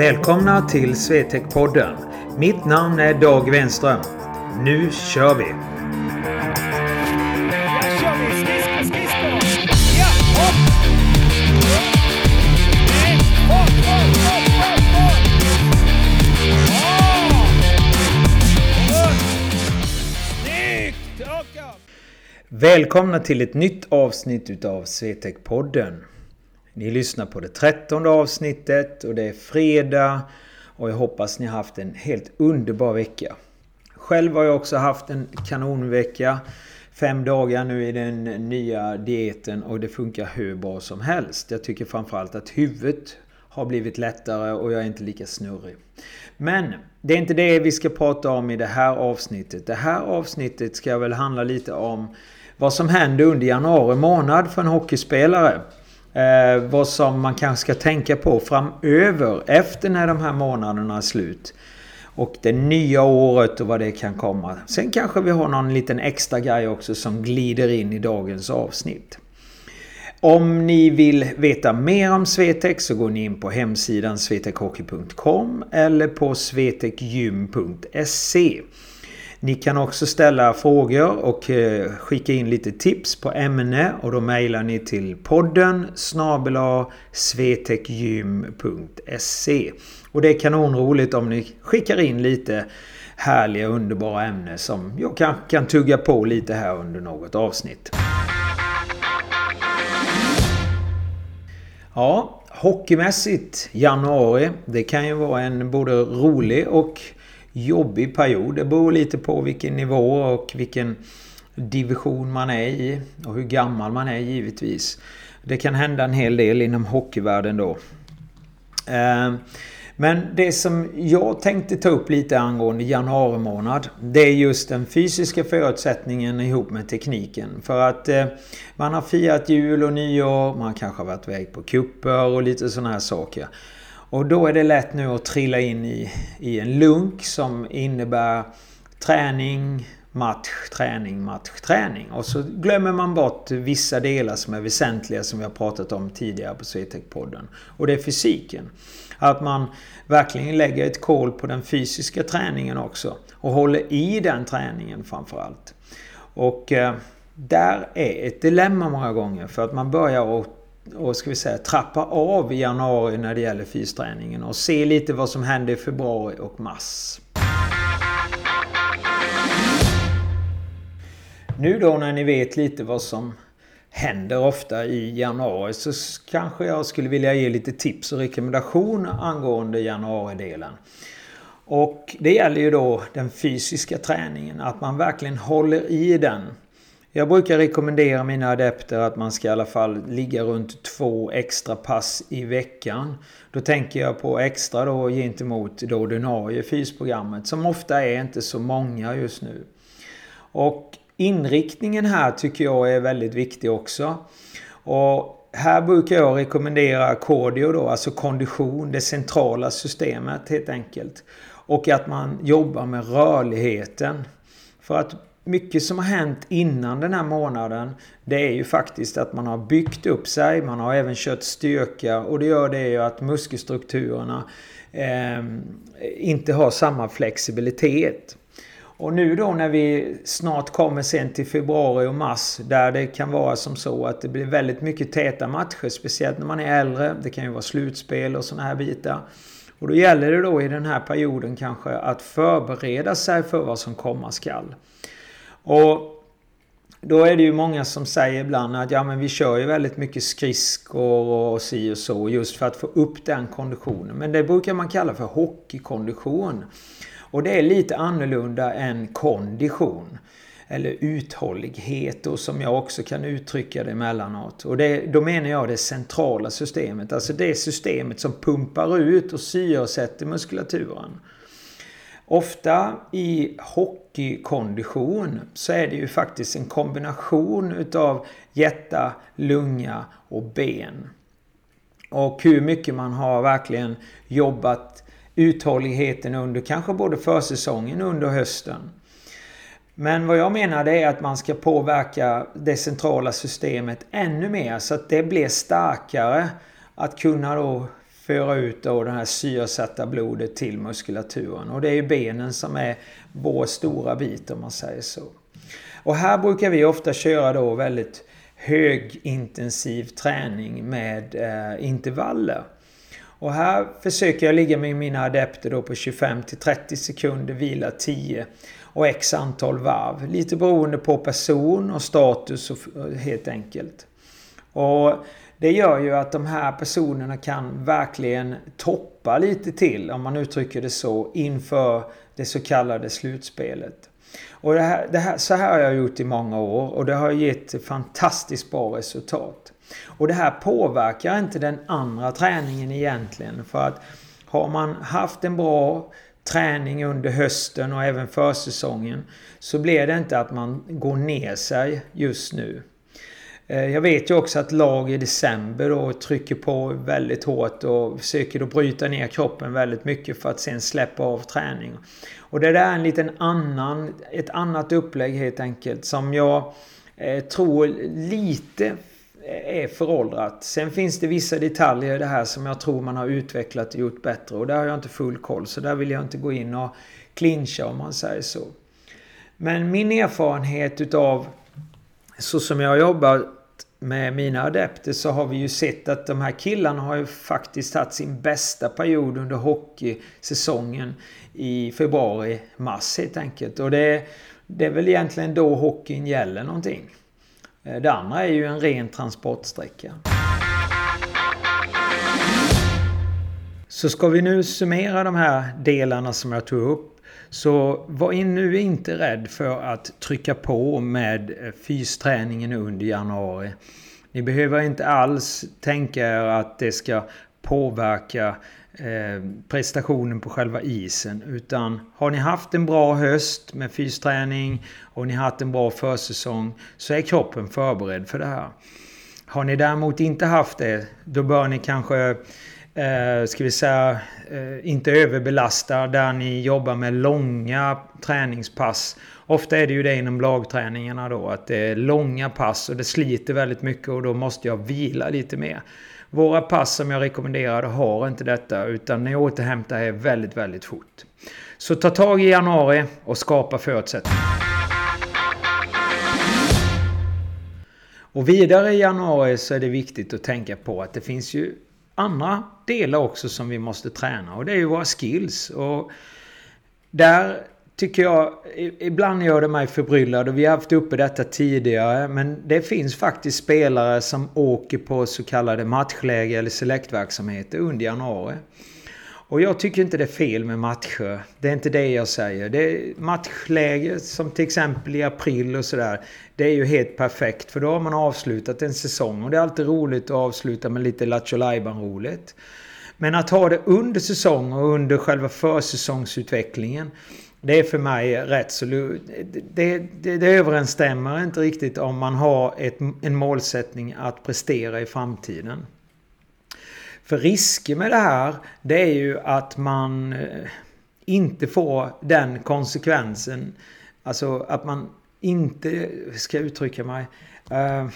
Välkomna till Swetec-podden. Mitt namn är Dag Wenström. Nu kör vi! Välkomna till ett nytt avsnitt utav Swetec-podden. Ni lyssnar på det trettonde avsnittet och det är fredag och jag hoppas ni har haft en helt underbar vecka. Själv har jag också haft en kanonvecka. Fem dagar nu i den nya dieten och det funkar hur bra som helst. Jag tycker framförallt att huvudet har blivit lättare och jag är inte lika snurrig. Men det är inte det vi ska prata om i det här avsnittet. Det här avsnittet ska väl handla lite om vad som händer under januari månad för en hockeyspelare. Eh, vad som man kanske ska tänka på framöver efter när de här månaderna är slut. Och det nya året och vad det kan komma. Sen kanske vi har någon liten extra grej också som glider in i dagens avsnitt. Om ni vill veta mer om Swetec så går ni in på hemsidan swetechhockey.com eller på swetechgym.se. Ni kan också ställa frågor och eh, skicka in lite tips på ämne och då mejlar ni till podden snabela swetechgym.se. Och det är kanonroligt om ni skickar in lite härliga underbara ämnen som jag kanske kan tugga på lite här under något avsnitt. Ja, hockeymässigt januari. Det kan ju vara en både rolig och jobbig period. Det beror lite på vilken nivå och vilken division man är i och hur gammal man är givetvis. Det kan hända en hel del inom hockeyvärlden då. Ehm, men det som jag tänkte ta upp lite angående januari månad Det är just den fysiska förutsättningen ihop med tekniken. För att eh, man har firat jul och nyår, man kanske har varit iväg på kupper och lite sådana här saker. Och då är det lätt nu att trilla in i, i en lunk som innebär träning, match, träning, match, träning. Och så glömmer man bort vissa delar som är väsentliga som vi har pratat om tidigare på Swetec-podden. Och det är fysiken. Att man verkligen lägger ett koll på den fysiska träningen också. Och håller i den träningen framförallt. Och eh, där är ett dilemma många gånger för att man börjar att och ska vi säga, trappa av i januari när det gäller fysträningen och se lite vad som händer i februari och mars. Nu då när ni vet lite vad som händer ofta i januari så kanske jag skulle vilja ge lite tips och rekommendationer angående januaridelen. Och det gäller ju då den fysiska träningen, att man verkligen håller i den. Jag brukar rekommendera mina adepter att man ska i alla fall ligga runt två extra pass i veckan. Då tänker jag på extra då gentemot det ordinarie fysprogrammet som ofta är inte så många just nu. Och inriktningen här tycker jag är väldigt viktig också. Och här brukar jag rekommendera cardio då, alltså kondition, det centrala systemet helt enkelt. Och att man jobbar med rörligheten. För att mycket som har hänt innan den här månaden det är ju faktiskt att man har byggt upp sig, man har även kört styrka och det gör det ju att muskelstrukturerna eh, inte har samma flexibilitet. Och nu då när vi snart kommer sen till februari och mars där det kan vara som så att det blir väldigt mycket täta matcher, speciellt när man är äldre. Det kan ju vara slutspel och sådana här bitar. Och då gäller det då i den här perioden kanske att förbereda sig för vad som komma skall. Och då är det ju många som säger ibland att ja men vi kör ju väldigt mycket skridskor och si och så just för att få upp den konditionen. Men det brukar man kalla för hockeykondition. Och det är lite annorlunda än kondition. Eller uthållighet och som jag också kan uttrycka det emellanåt. Och det, då menar jag det centrala systemet. Alltså det systemet som pumpar ut och syresätter muskulaturen. Ofta i hockeykondition så är det ju faktiskt en kombination utav hjärta, lunga och ben. Och hur mycket man har verkligen jobbat uthålligheten under kanske både försäsongen och under hösten. Men vad jag menar det är att man ska påverka det centrala systemet ännu mer så att det blir starkare att kunna då föra ut då det här syresatta blodet till muskulaturen. Och det är ju benen som är vår stora bit om man säger så. Och här brukar vi ofta köra då väldigt högintensiv träning med eh, intervaller. Och här försöker jag ligga med mina adepter då på 25 till 30 sekunder, vila 10 och x antal varv. Lite beroende på person och status och, helt enkelt. Och det gör ju att de här personerna kan verkligen toppa lite till, om man uttrycker det så, inför det så kallade slutspelet. Och det här, det här, så här har jag gjort i många år och det har gett fantastiskt bra resultat. Och det här påverkar inte den andra träningen egentligen. För att har man haft en bra träning under hösten och även försäsongen så blir det inte att man går ner sig just nu. Eh, jag vet ju också att lag i december då trycker på väldigt hårt och försöker då bryta ner kroppen väldigt mycket för att sen släppa av träning. Och det där är en liten annan, ett annat upplägg helt enkelt som jag eh, tror lite eh, är föråldrat. Sen finns det vissa detaljer i det här som jag tror man har utvecklat och gjort bättre. Och där har jag inte full koll. Så där vill jag inte gå in och clincha om man säger så. Men min erfarenhet utav så som jag jobbar med mina adepter så har vi ju sett att de här killarna har ju faktiskt haft sin bästa period under hockeysäsongen i februari, mars helt enkelt. Och det, det är väl egentligen då hockeyn gäller någonting. Eh, det andra är ju en ren transportsträcka. Så ska vi nu summera de här delarna som jag tog upp. Så var nu inte rädd för att trycka på med eh, fysträningen under januari. Ni behöver inte alls tänka er att det ska påverka Eh, prestationen på själva isen. Utan har ni haft en bra höst med fysträning och ni haft en bra försäsong så är kroppen förberedd för det här. Har ni däremot inte haft det, då bör ni kanske, eh, ska vi säga, eh, inte överbelasta där ni jobbar med långa träningspass. Ofta är det ju det inom lagträningarna då, att det är långa pass och det sliter väldigt mycket och då måste jag vila lite mer. Våra pass som jag rekommenderade har inte detta utan ni återhämtar er väldigt, väldigt fort. Så ta tag i januari och skapa förutsättningar. Och vidare i januari så är det viktigt att tänka på att det finns ju andra delar också som vi måste träna och det är ju våra skills. Och där tycker jag ibland gör det mig förbryllad och vi har haft uppe detta tidigare. Men det finns faktiskt spelare som åker på så kallade matchläge eller selektverksamheter under januari. Och jag tycker inte det är fel med matcher. Det är inte det jag säger. Det matchläget matchläge som till exempel i april och sådär. Det är ju helt perfekt för då har man avslutat en säsong. Och det är alltid roligt att avsluta med lite Lattjo roligt Men att ha det under säsong och under själva försäsongsutvecklingen. Det är för mig rätt så... Det, det, det överensstämmer inte riktigt om man har ett, en målsättning att prestera i framtiden. För risker med det här, det är ju att man eh, inte får den konsekvensen. Alltså att man inte, ska jag uttrycka mig, eh,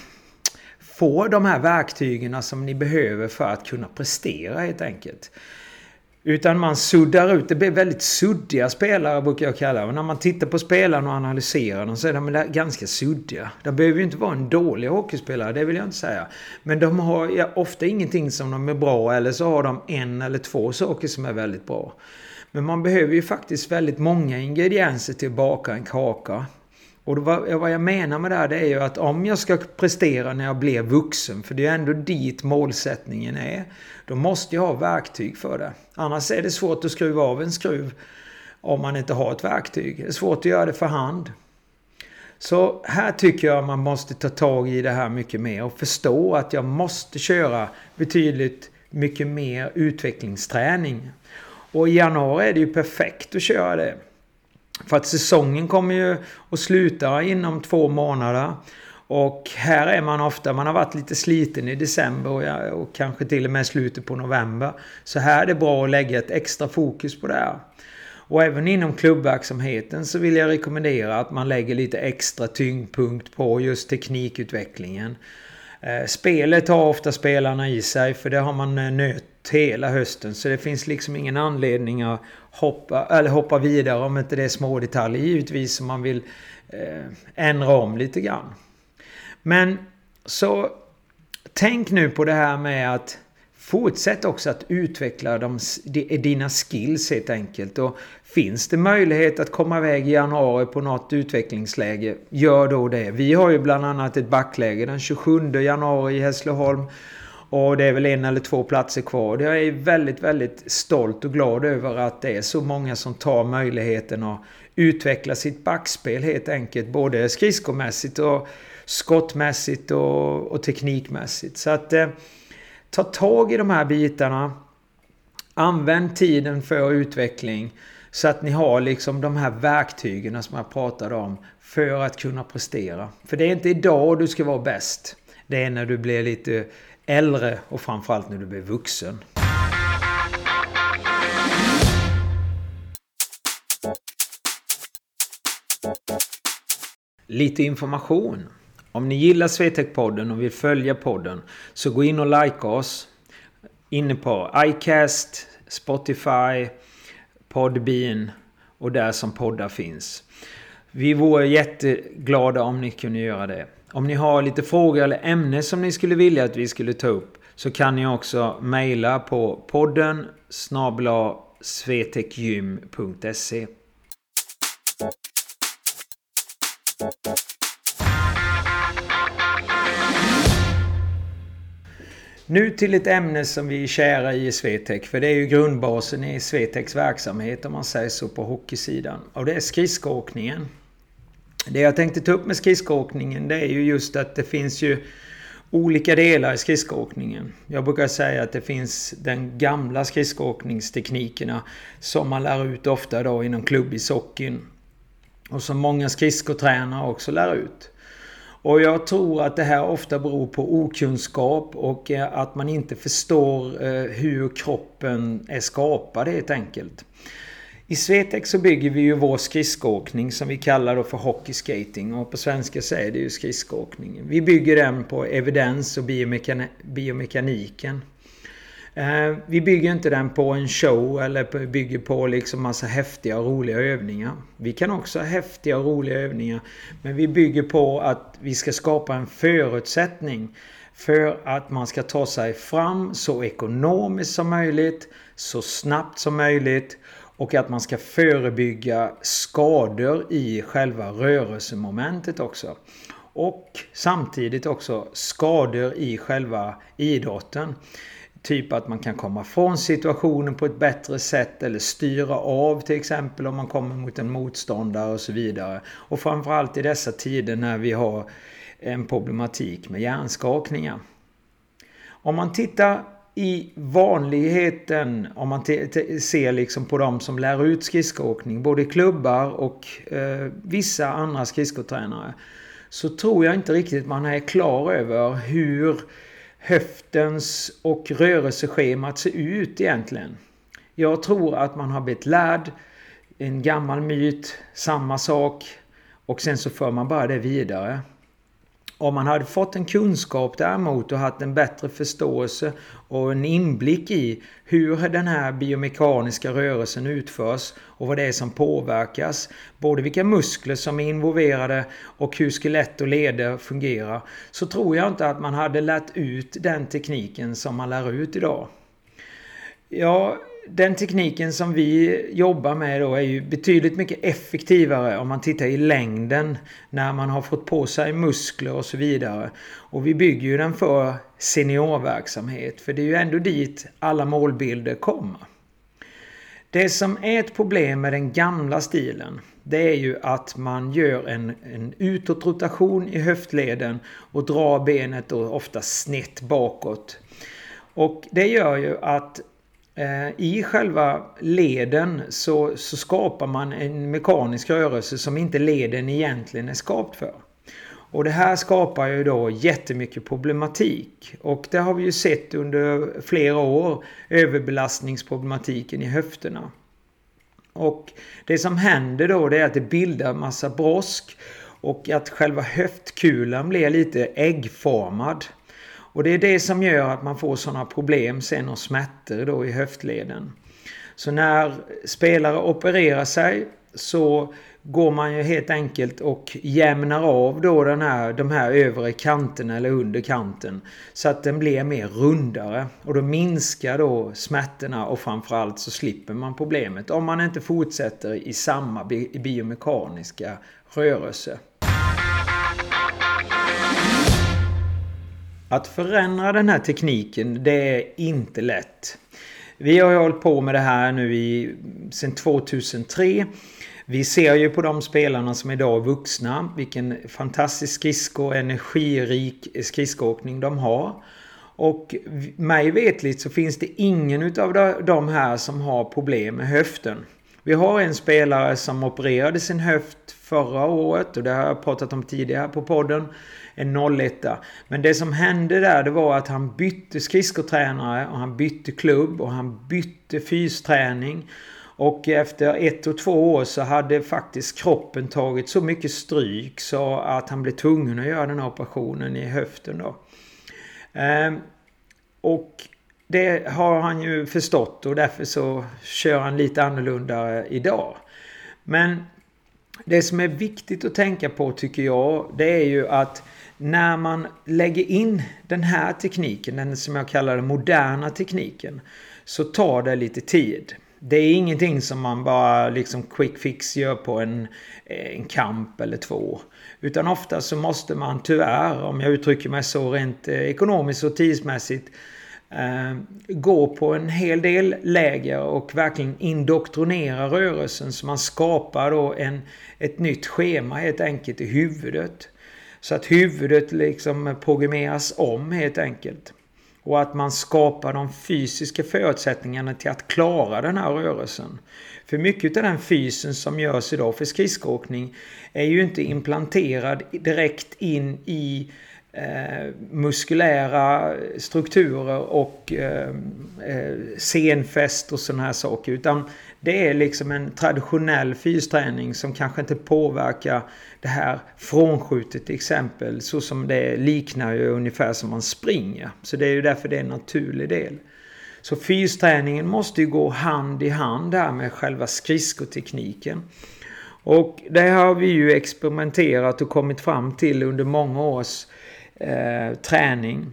får de här verktygen som ni behöver för att kunna prestera helt enkelt. Utan man suddar ut. Det blir väldigt suddiga spelare brukar jag kalla det. När man tittar på spelarna och analyserar dem så är de ganska suddiga. De behöver ju inte vara en dålig hockeyspelare, det vill jag inte säga. Men de har ofta ingenting som de är bra eller så har de en eller två saker som är väldigt bra. Men man behöver ju faktiskt väldigt många ingredienser till att baka en kaka. Och vad jag menar med det här det är ju att om jag ska prestera när jag blir vuxen, för det är ändå dit målsättningen är, då måste jag ha verktyg för det. Annars är det svårt att skruva av en skruv om man inte har ett verktyg. Det är svårt att göra det för hand. Så här tycker jag man måste ta tag i det här mycket mer och förstå att jag måste köra betydligt mycket mer utvecklingsträning. Och i januari är det ju perfekt att köra det. För att säsongen kommer ju att sluta inom två månader. Och här är man ofta, man har varit lite sliten i december och, och kanske till och med slutet på november. Så här är det bra att lägga ett extra fokus på det här. Och även inom klubbverksamheten så vill jag rekommendera att man lägger lite extra tyngdpunkt på just teknikutvecklingen. Eh, spelet har ofta spelarna i sig för det har man eh, nött nöt hela hösten. Så det finns liksom ingen anledning att hoppa, eller hoppa vidare om inte det är små detaljer givetvis som man vill eh, ändra om lite grann. Men så tänk nu på det här med att Fortsätt också att utveckla de, dina skills helt enkelt. Och finns det möjlighet att komma iväg i januari på något utvecklingsläge, gör då det. Vi har ju bland annat ett backläge den 27 januari i Hässleholm. Och det är väl en eller två platser kvar. Jag är väldigt, väldigt stolt och glad över att det är så många som tar möjligheten att utveckla sitt backspel helt enkelt. Både skridskomässigt och skottmässigt och, och teknikmässigt. Så att eh, ta tag i de här bitarna. Använd tiden för utveckling. Så att ni har liksom de här verktygen som jag pratade om. För att kunna prestera. För det är inte idag du ska vara bäst. Det är när du blir lite äldre och framförallt när du blir vuxen. Lite information. Om ni gillar Swetec-podden och vill följa podden så gå in och like oss. Inne på iCast, Spotify, Podbean och där som poddar finns. Vi vore jätteglada om ni kunde göra det. Om ni har lite frågor eller ämnen som ni skulle vilja att vi skulle ta upp så kan ni också mejla på podden snabla svetekgym.se Nu till ett ämne som vi är kära i i Svetek, För det är ju grundbasen i Sveteks verksamhet om man säger så på hockeysidan. Och det är skridskoåkningen. Det jag tänkte ta upp med skridskoåkningen det är ju just att det finns ju olika delar i skridskoåkningen. Jag brukar säga att det finns den gamla skridskoåkningsteknikerna som man lär ut ofta då inom klubbishockeyn. Och som många skridskotränare också lär ut. Och jag tror att det här ofta beror på okunskap och eh, att man inte förstår eh, hur kroppen är skapad helt enkelt. I Svetex så bygger vi ju vår skridskoåkning som vi kallar då för hockeyskating och på svenska så är det ju skridskoåkning. Vi bygger den på evidens och biomekaniken. Eh, vi bygger inte den på en show eller bygger på liksom massa häftiga och roliga övningar. Vi kan också ha häftiga och roliga övningar. Men vi bygger på att vi ska skapa en förutsättning för att man ska ta sig fram så ekonomiskt som möjligt, så snabbt som möjligt och att man ska förebygga skador i själva rörelsemomentet också. Och samtidigt också skador i själva idrotten. Typ att man kan komma från situationen på ett bättre sätt eller styra av till exempel om man kommer mot en motståndare och så vidare. Och framförallt i dessa tider när vi har en problematik med hjärnskakningar. Om man tittar i vanligheten, om man ser liksom på de som lär ut skridskoåkning, både klubbar och eh, vissa andra skridskotränare, så tror jag inte riktigt man är klar över hur höftens och rörelseschemat ser ut egentligen. Jag tror att man har blivit lärd en gammal myt, samma sak och sen så för man bara det vidare. Om man hade fått en kunskap däremot och haft en bättre förståelse och en inblick i hur den här biomekaniska rörelsen utförs och vad det är som påverkas. Både vilka muskler som är involverade och hur skelett och leder fungerar. Så tror jag inte att man hade lärt ut den tekniken som man lär ut idag. Ja, den tekniken som vi jobbar med då är ju betydligt mycket effektivare om man tittar i längden när man har fått på sig muskler och så vidare. Och vi bygger ju den för seniorverksamhet för det är ju ändå dit alla målbilder kommer. Det som är ett problem med den gamla stilen det är ju att man gör en, en utåtrotation i höftleden och drar benet då ofta snett bakåt. Och det gör ju att Eh, I själva leden så, så, skapar man en mekanisk rörelse som inte leden egentligen är skapt för. Och det här skapar ju då jättemycket problematik. Och det har vi ju sett under flera år. Överbelastningsproblematiken i höfterna. Och det som händer då det är att det bildar massa brosk. Och att själva höftkulan blir lite äggformad. Och det är det som gör att man får sådana problem sen och smärtor då i höftleden. Så när spelare opererar sig så går man ju helt enkelt och jämnar av då den här, de här övre kanterna eller under kanten. Så att den blir mer rundare. Och då minskar då smärtorna och framförallt så slipper man problemet om man inte fortsätter i samma biomekaniska rörelse. Att förändra den här tekniken det är inte lätt. Vi har ju hållit på med det här nu i, sedan 2003. Vi ser ju på de spelarna som idag är vuxna vilken fantastisk skridsko energirik skridskoåkning de har. Och mig vetligt så finns det ingen utav de här som har problem med höften. Vi har en spelare som opererade sin höft förra året och det har jag pratat om tidigare på podden. En 01 Men det som hände där det var att han bytte skridskotränare och han bytte klubb och han bytte fysträning. Och efter ett och två år så hade faktiskt kroppen tagit så mycket stryk så att han blev tvungen att göra den här operationen i höften då. Ehm, och det har han ju förstått och därför så kör han lite annorlunda idag. Men det som är viktigt att tänka på tycker jag det är ju att när man lägger in den här tekniken, den som jag kallar den moderna tekniken, så tar det lite tid. Det är ingenting som man bara liksom quick fix gör på en, eh, en kamp eller två. Utan ofta så måste man tyvärr, om jag uttrycker mig så rent eh, ekonomiskt och tidsmässigt, Ehm, gå på en hel del läger och verkligen indoktrinera rörelsen så man skapar då en, ett nytt schema helt enkelt i huvudet. Så att huvudet liksom programmeras om helt enkelt. Och att man skapar de fysiska förutsättningarna till att klara den här rörelsen. För mycket av den fysen som görs idag för skridskoåkning är ju inte implanterad direkt in i eh, muskulära strukturer och eh, eh senfäst och sådana här saker. Utan det är liksom en traditionell fysträning som kanske inte påverkar det här frånskjutet till exempel. Så som det liknar ju ungefär som man springer. Så det är ju därför det är en naturlig del. Så fysträningen måste ju gå hand i hand där med själva skridskotekniken. Och det har vi ju experimenterat och kommit fram till under många års eh, träning.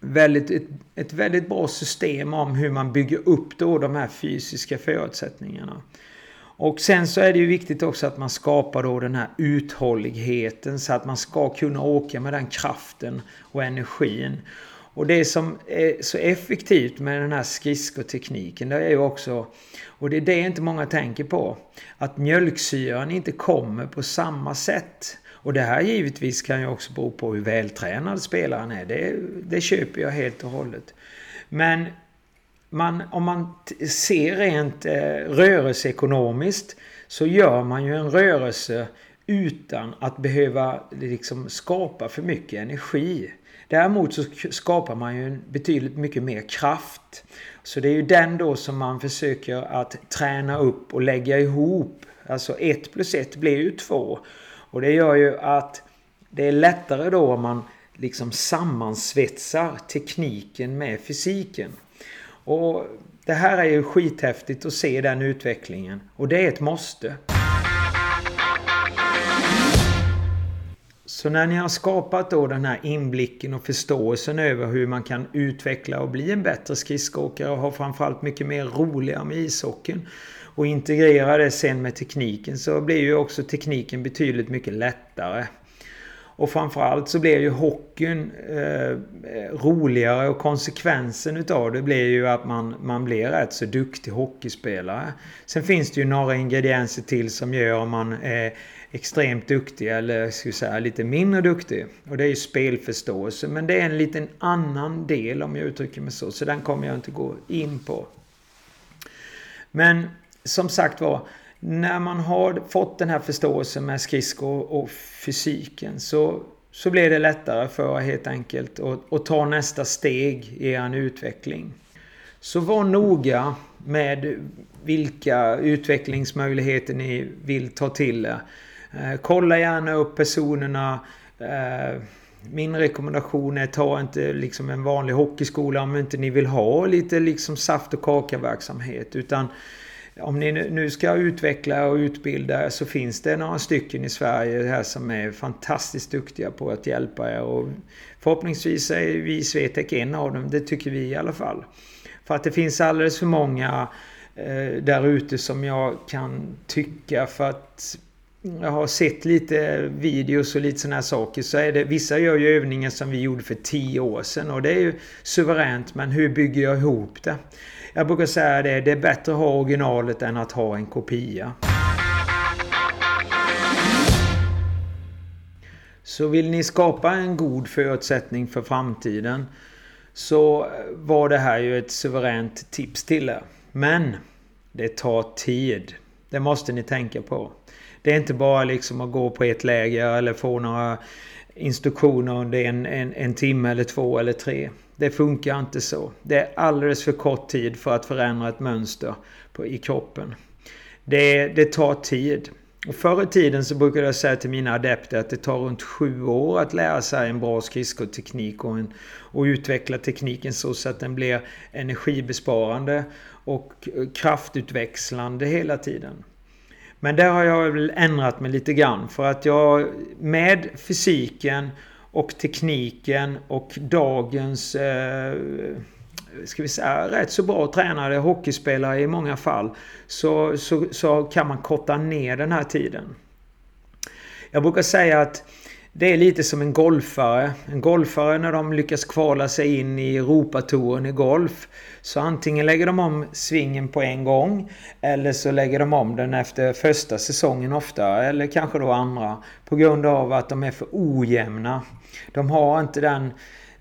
Väldigt, ett, ett, väldigt bra system om hur man bygger upp då de här fysiska förutsättningarna. Och sen så är det ju viktigt också att man skapar då den här uthålligheten så att man ska kunna åka med den kraften och energin. Och det som är så effektivt med den här skridskotekniken det är ju också, och det är det inte många tänker på, att mjölksyran inte kommer på samma sätt och det här givetvis kan ju också bero på hur vältränad spelaren är. Det, det köper jag helt och hållet. Men man, om man ser rent eh, rörelseekonomiskt så gör man ju en rörelse utan att behöva liksom skapa för mycket energi. Däremot så skapar man ju betydligt mycket mer kraft. Så det är ju den då som man försöker att träna upp och lägga ihop. Alltså 1 plus 1 blir ju 2. Och det gör ju att det är lättare då om man liksom sammansvetsar tekniken med fysiken. Och det här är ju skithäftigt att se den utvecklingen. Och det är ett måste. Så när ni har skapat då den här inblicken och förståelsen över hur man kan utveckla och bli en bättre skridskoåkare och ha framförallt mycket mer roliga med ishockeyn och integrera det sen med tekniken så blir ju också tekniken betydligt mycket lättare. Och framförallt så blir ju hockeyn eh, roligare och konsekvensen utav det blir ju att man, man blir rätt så duktig hockeyspelare. Sen finns det ju några ingredienser till som gör om man är extremt duktig eller ska säga lite mindre duktig. Och det är ju spelförståelse. Men det är en liten annan del om jag uttrycker mig så. Så den kommer jag inte gå in på. Men som sagt var, när man har fått den här förståelsen med skridskor och fysiken så, så blir det lättare för helt enkelt att, att ta nästa steg i en utveckling. Så var noga med vilka utvecklingsmöjligheter ni vill ta till er. Eh, kolla gärna upp personerna. Eh, min rekommendation är ta inte liksom en vanlig hockeyskola om inte ni vill ha lite liksom saft och kaka verksamhet. Utan om ni nu ska utveckla och utbilda så finns det några stycken i Sverige här som är fantastiskt duktiga på att hjälpa er. Och förhoppningsvis är vi i Swetec en av dem. Det tycker vi i alla fall. För att det finns alldeles för många eh, där ute som jag kan tycka för att jag har sett lite videos och lite sådana här saker. Så är det, vissa gör ju övningar som vi gjorde för tio år sedan och det är ju suveränt. Men hur bygger jag ihop det? Jag brukar säga det, det är bättre att ha originalet än att ha en kopia. Så vill ni skapa en god förutsättning för framtiden så var det här ju ett suveränt tips till er. Men det tar tid. Det måste ni tänka på. Det är inte bara liksom att gå på ett läger eller få några instruktioner under en, en, en timme eller två eller tre. Det funkar inte så. Det är alldeles för kort tid för att förändra ett mönster på, i kroppen. Det, det tar tid. Och förr i tiden så brukade jag säga till mina adepter att det tar runt sju år att lära sig en bra skridskoteknik och, en, och utveckla tekniken så, så att den blir energibesparande och kraftutväxlande hela tiden. Men där har jag väl ändrat mig lite grann för att jag med fysiken och tekniken och dagens eh, ska vi säga, rätt så bra tränade hockeyspelare i många fall så, så, så kan man korta ner den här tiden. Jag brukar säga att det är lite som en golfare. En golfare när de lyckas kvala sig in i Europatouren i golf. Så antingen lägger de om svingen på en gång. Eller så lägger de om den efter första säsongen ofta. Eller kanske då andra. På grund av att de är för ojämna. De har inte den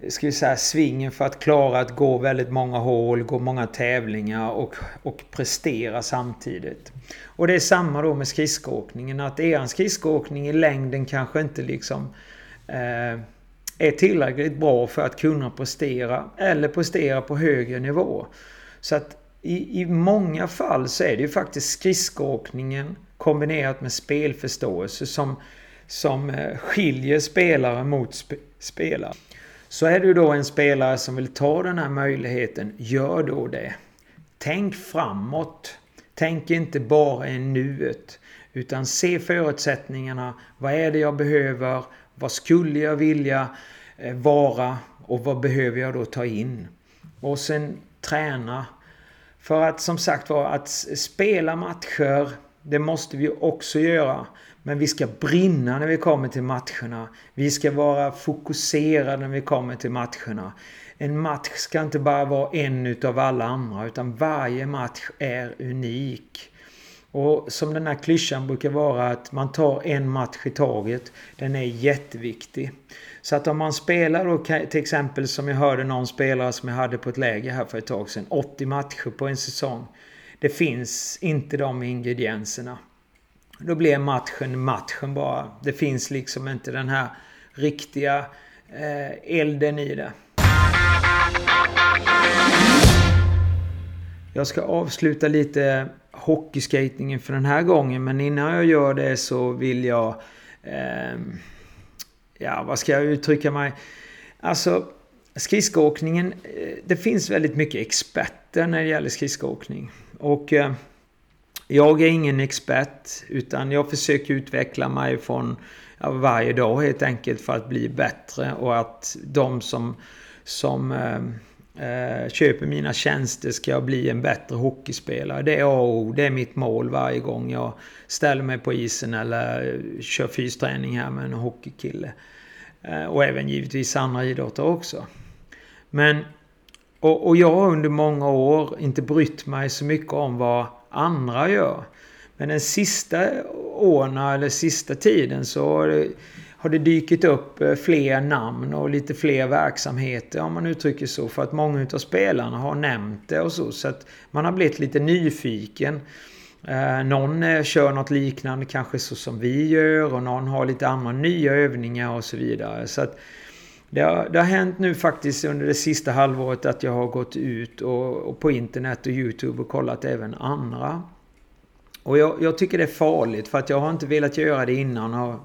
ska vi säga, svingen för att klara att gå väldigt många hål, gå många tävlingar och, och prestera samtidigt. Och det är samma då med skridskoåkningen. Att er skridskoåkning i längden kanske inte liksom eh, är tillräckligt bra för att kunna prestera eller prestera på högre nivå. Så att i, i många fall så är det ju faktiskt skridskoåkningen kombinerat med spelförståelse som, som eh, skiljer spelare mot sp spelare. Så är du då en spelare som vill ta den här möjligheten, gör då det. Tänk framåt. Tänk inte bara i nuet. Utan se förutsättningarna. Vad är det jag behöver? Vad skulle jag vilja eh, vara? Och vad behöver jag då ta in? Och sen träna. För att som sagt var, att spela matcher, det måste vi också göra. Men vi ska brinna när vi kommer till matcherna. Vi ska vara fokuserade när vi kommer till matcherna. En match ska inte bara vara en utav alla andra utan varje match är unik. Och som den här klyschan brukar vara att man tar en match i taget. Den är jätteviktig. Så att om man spelar då till exempel som jag hörde någon spelare som jag hade på ett läger här för ett tag sedan. 80 matcher på en säsong. Det finns inte de ingredienserna. Då blir matchen matchen bara. Det finns liksom inte den här riktiga eh, elden i det. Jag ska avsluta lite hockeyskatingen för den här gången. Men innan jag gör det så vill jag... Eh, ja, vad ska jag uttrycka mig? Alltså, skridskoåkningen. Eh, det finns väldigt mycket experter när det gäller skridskoåkning. Och... Eh, jag är ingen expert utan jag försöker utveckla mig från varje dag helt enkelt för att bli bättre och att de som, som ehm, eh, köper mina tjänster ska bli en bättre hockeyspelare. Det är A och O. Det är mitt mål varje gång jag ställer mig på isen eller kör fysträning här med en hockeykille. Eh, och även givetvis andra idrotter också. Men och, och jag har under många år inte brytt mig så mycket om vad andra gör. Men den sista åren eller sista tiden så har det, har det dykt upp eh, fler namn och lite fler verksamheter om man uttrycker så. För att många av spelarna har nämnt det och så. Så att man har blivit lite nyfiken. Eh, någon eh, kör något liknande kanske så som vi gör och någon har lite andra nya övningar och så vidare. Så att det har, det har hänt nu faktiskt under det sista halvåret att jag har gått ut och, och på internet och YouTube och kollat även andra. Och jag, jag, tycker det är farligt för att jag har inte velat göra det innan och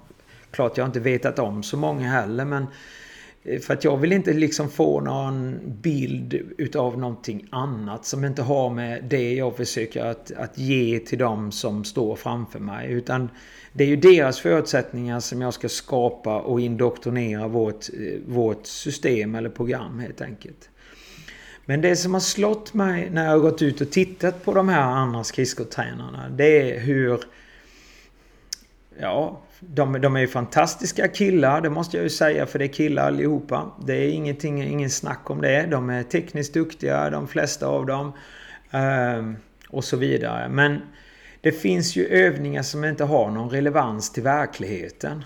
klart jag har inte vetat om så många heller men Eh, Eh, för att jag vill inte liksom få någon bild utav någonting annat som inte har med det jag försöker att, att ge till dem som står framför mig. Utan det är ju deras förutsättningar som jag ska skapa och indoktrinera vårt, eh, vårt system eller program helt enkelt. Men det som har slått mig när jag har gått ut och tittat på de här andra skridskotränarna det är hur... Ja, de, de är ju fantastiska killar, det måste jag ju säga, för det är killar allihopa. Det är ingenting, ingen snack om det. De är tekniskt duktiga, de flesta av dem. Ehm, och så vidare. Men det finns ju övningar som inte har någon relevans till verkligheten.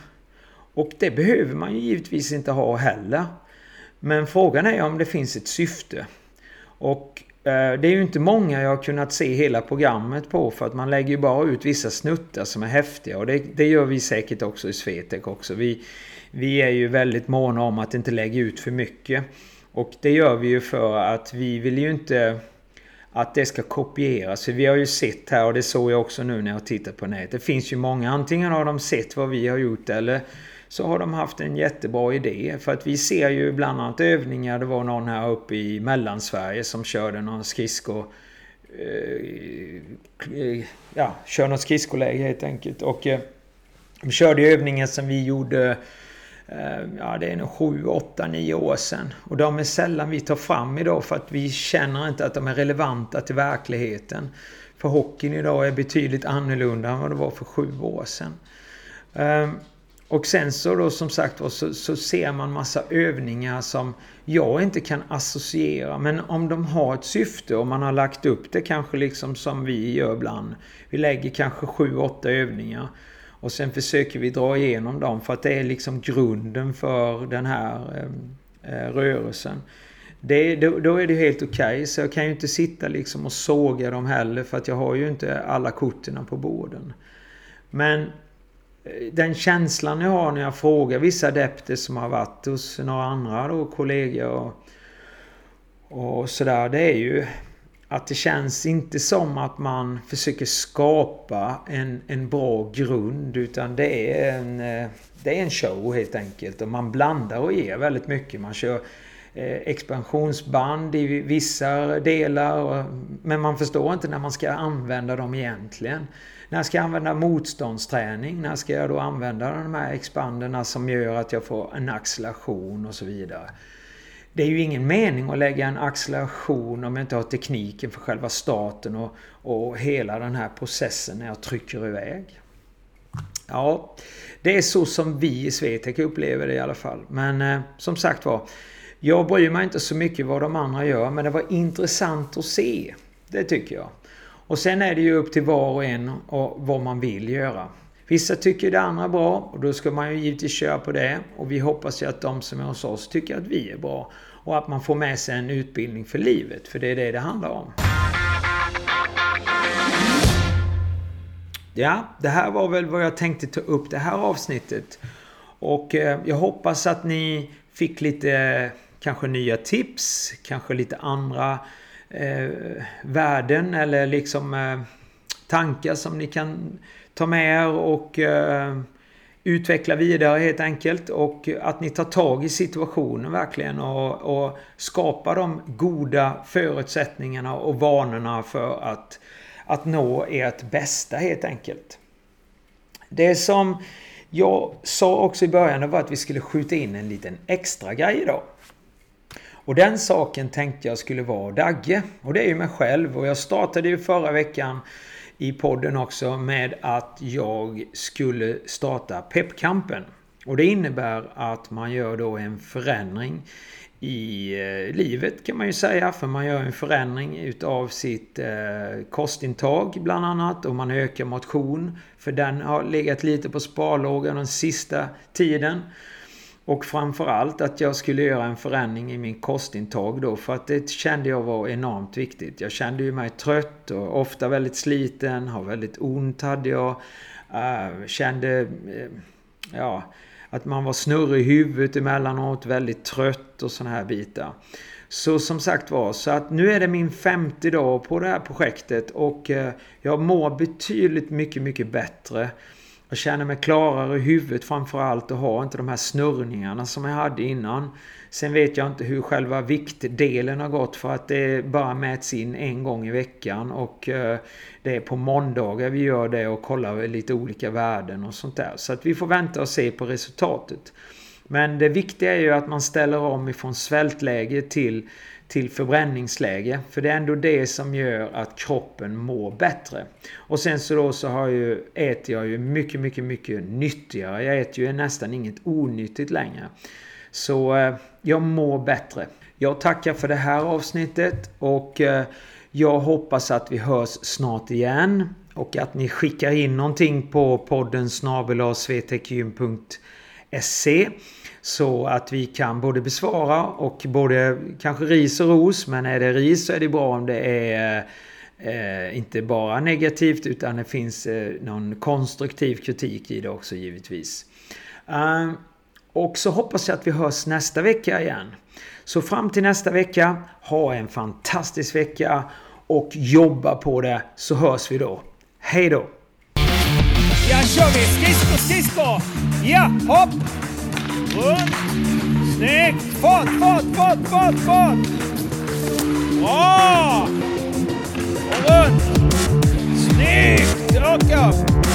Och det behöver man ju givetvis inte ha heller. Men frågan är om det finns ett syfte. Och Eh, det är ju inte många jag har kunnat se hela programmet på för att man lägger ju bara ut vissa snuttar som är häftiga och det, det gör vi säkert också i Svetek också. Vi, vi är ju väldigt måna om att inte lägga ut för mycket. Och det gör vi ju för att vi vill ju inte att det ska kopieras. För vi har ju sett här och det såg jag också nu när jag tittar på nätet. Det finns ju många, antingen har de sett vad vi har gjort eller så har de haft en jättebra idé. För att vi ser ju bland annat övningar. Det var någon här uppe i Mellansverige som körde någon skridsko... Eh, eh ja, kör något skridskoläge helt enkelt. Och eh, de körde övningar som vi gjorde... Eh, ja, det är nog 7, 8, 9 år sedan. Och de är sällan vi tar fram idag för att vi känner inte att de är relevanta till verkligheten. För hockeyn idag är betydligt annorlunda än vad det var för 7 år sedan. Ehm, och sen så då som sagt så, så ser man massa övningar som jag inte kan associera. Men om de har ett syfte och man har lagt upp det kanske liksom som vi gör ibland. Vi lägger kanske sju, åtta övningar. Och sen försöker vi dra igenom dem för att det är liksom grunden för den här ehm, eh, rörelsen. Det, då, då, är det helt okej. Okay. Så jag kan ju inte sitta liksom och såga dem heller för att jag har ju inte alla korten på borden. Men den känslan jag har när jag frågar vissa adepter som har varit hos några andra då, kollegor och, och sådär. Det är ju att det känns inte som att man försöker skapa en, en bra grund utan det är en, eh, det är en show helt enkelt. Och man blandar och ger väldigt mycket. Man kör eh, expansionsband i vissa delar. Men man förstår inte när man ska använda dem egentligen. När ska jag använda motståndsträning? När ska jag då använda de här expanderna som gör att jag får en acceleration och så vidare? Det är ju ingen mening att lägga en acceleration om jag inte har tekniken för själva starten och, och hela den här processen när jag trycker iväg. Ja, det är så som vi i Swetec upplever det i alla fall. Men eh, som sagt var, jag bryr mig inte så mycket vad de andra gör, men det var intressant att se. Det tycker jag. Och sen är det ju upp till var och en och vad man vill göra. Vissa tycker det andra är bra och då ska man ju givetvis köra på det. Och vi hoppas ju att de som är hos oss tycker att vi är bra. Och att man får med sig en utbildning för livet, för det är det det handlar om. Ja, det här var väl vad jag tänkte ta upp det här avsnittet. Och eh, jag hoppas att ni fick lite eh, kanske nya tips, kanske lite andra eh, värden eller liksom eh, tankar som ni kan ta med er och eh, utveckla vidare helt enkelt. Och att ni tar tag i situationen verkligen och, och skapar de goda förutsättningarna och vanorna för att, att nå ert bästa helt enkelt. Det som jag sa också i början var att vi skulle skjuta in en liten extra grej idag. Och den saken tänkte jag skulle vara Dagge. Och det är ju mig själv. Och jag startade ju förra veckan i podden också med att jag skulle starta Peppkampen. Och det innebär att man gör då en förändring i eh, livet kan man ju säga. För man gör en förändring utav sitt eh, kostintag bland annat. Och man ökar motion. För den har legat lite på sparlågan den sista tiden. Och framförallt att jag skulle göra en förändring i min kostintag då. För att det kände jag var enormt viktigt. Jag kände ju mig trött och ofta väldigt sliten. Har väldigt ont hade jag. Uh, kände... Uh, ja, att man var snurrig i huvudet emellanåt. Väldigt trött och sådana här bitar. Så som sagt var, så att nu är det min femte dag på det här projektet och uh, jag mår betydligt mycket, mycket bättre. Jag känner mig klarare i huvudet framförallt och har inte de här snurrningarna som jag hade innan. Sen vet jag inte hur själva viktdelen har gått för att det bara mäts in en gång i veckan och eh, det är på måndagar vi gör det och kollar lite olika värden och sånt där. Så att vi får vänta och se på resultatet. Men det viktiga är ju att man ställer om ifrån svältläge till, till förbränningsläge. För det är ändå det som gör att kroppen mår bättre. Och sen så då så har ju, äter jag ju mycket, mycket, mycket nyttigare. Jag äter ju nästan inget onyttigt längre. Så eh, jag mår bättre. Jag tackar för det här avsnittet och eh, jag hoppas att vi hörs snart igen. Och att ni skickar in någonting på podden snabel-svtekgym.se så att vi kan både besvara och både kanske ris och ros. Men är det ris så är det bra om det är eh, inte bara negativt utan det finns eh, någon konstruktiv kritik i det också givetvis. Eh, och så hoppas jag att vi hörs nästa vecka igen. Så fram till nästa vecka, ha en fantastisk vecka och jobba på det så hörs vi då. Hej då! Ja, kör vi! Skridskor, skridskor! Ja, hopp! Runt! Snyggt! Fart, fart, fart, fart, fart! Bra! Och runt! Snyggt! Och upp!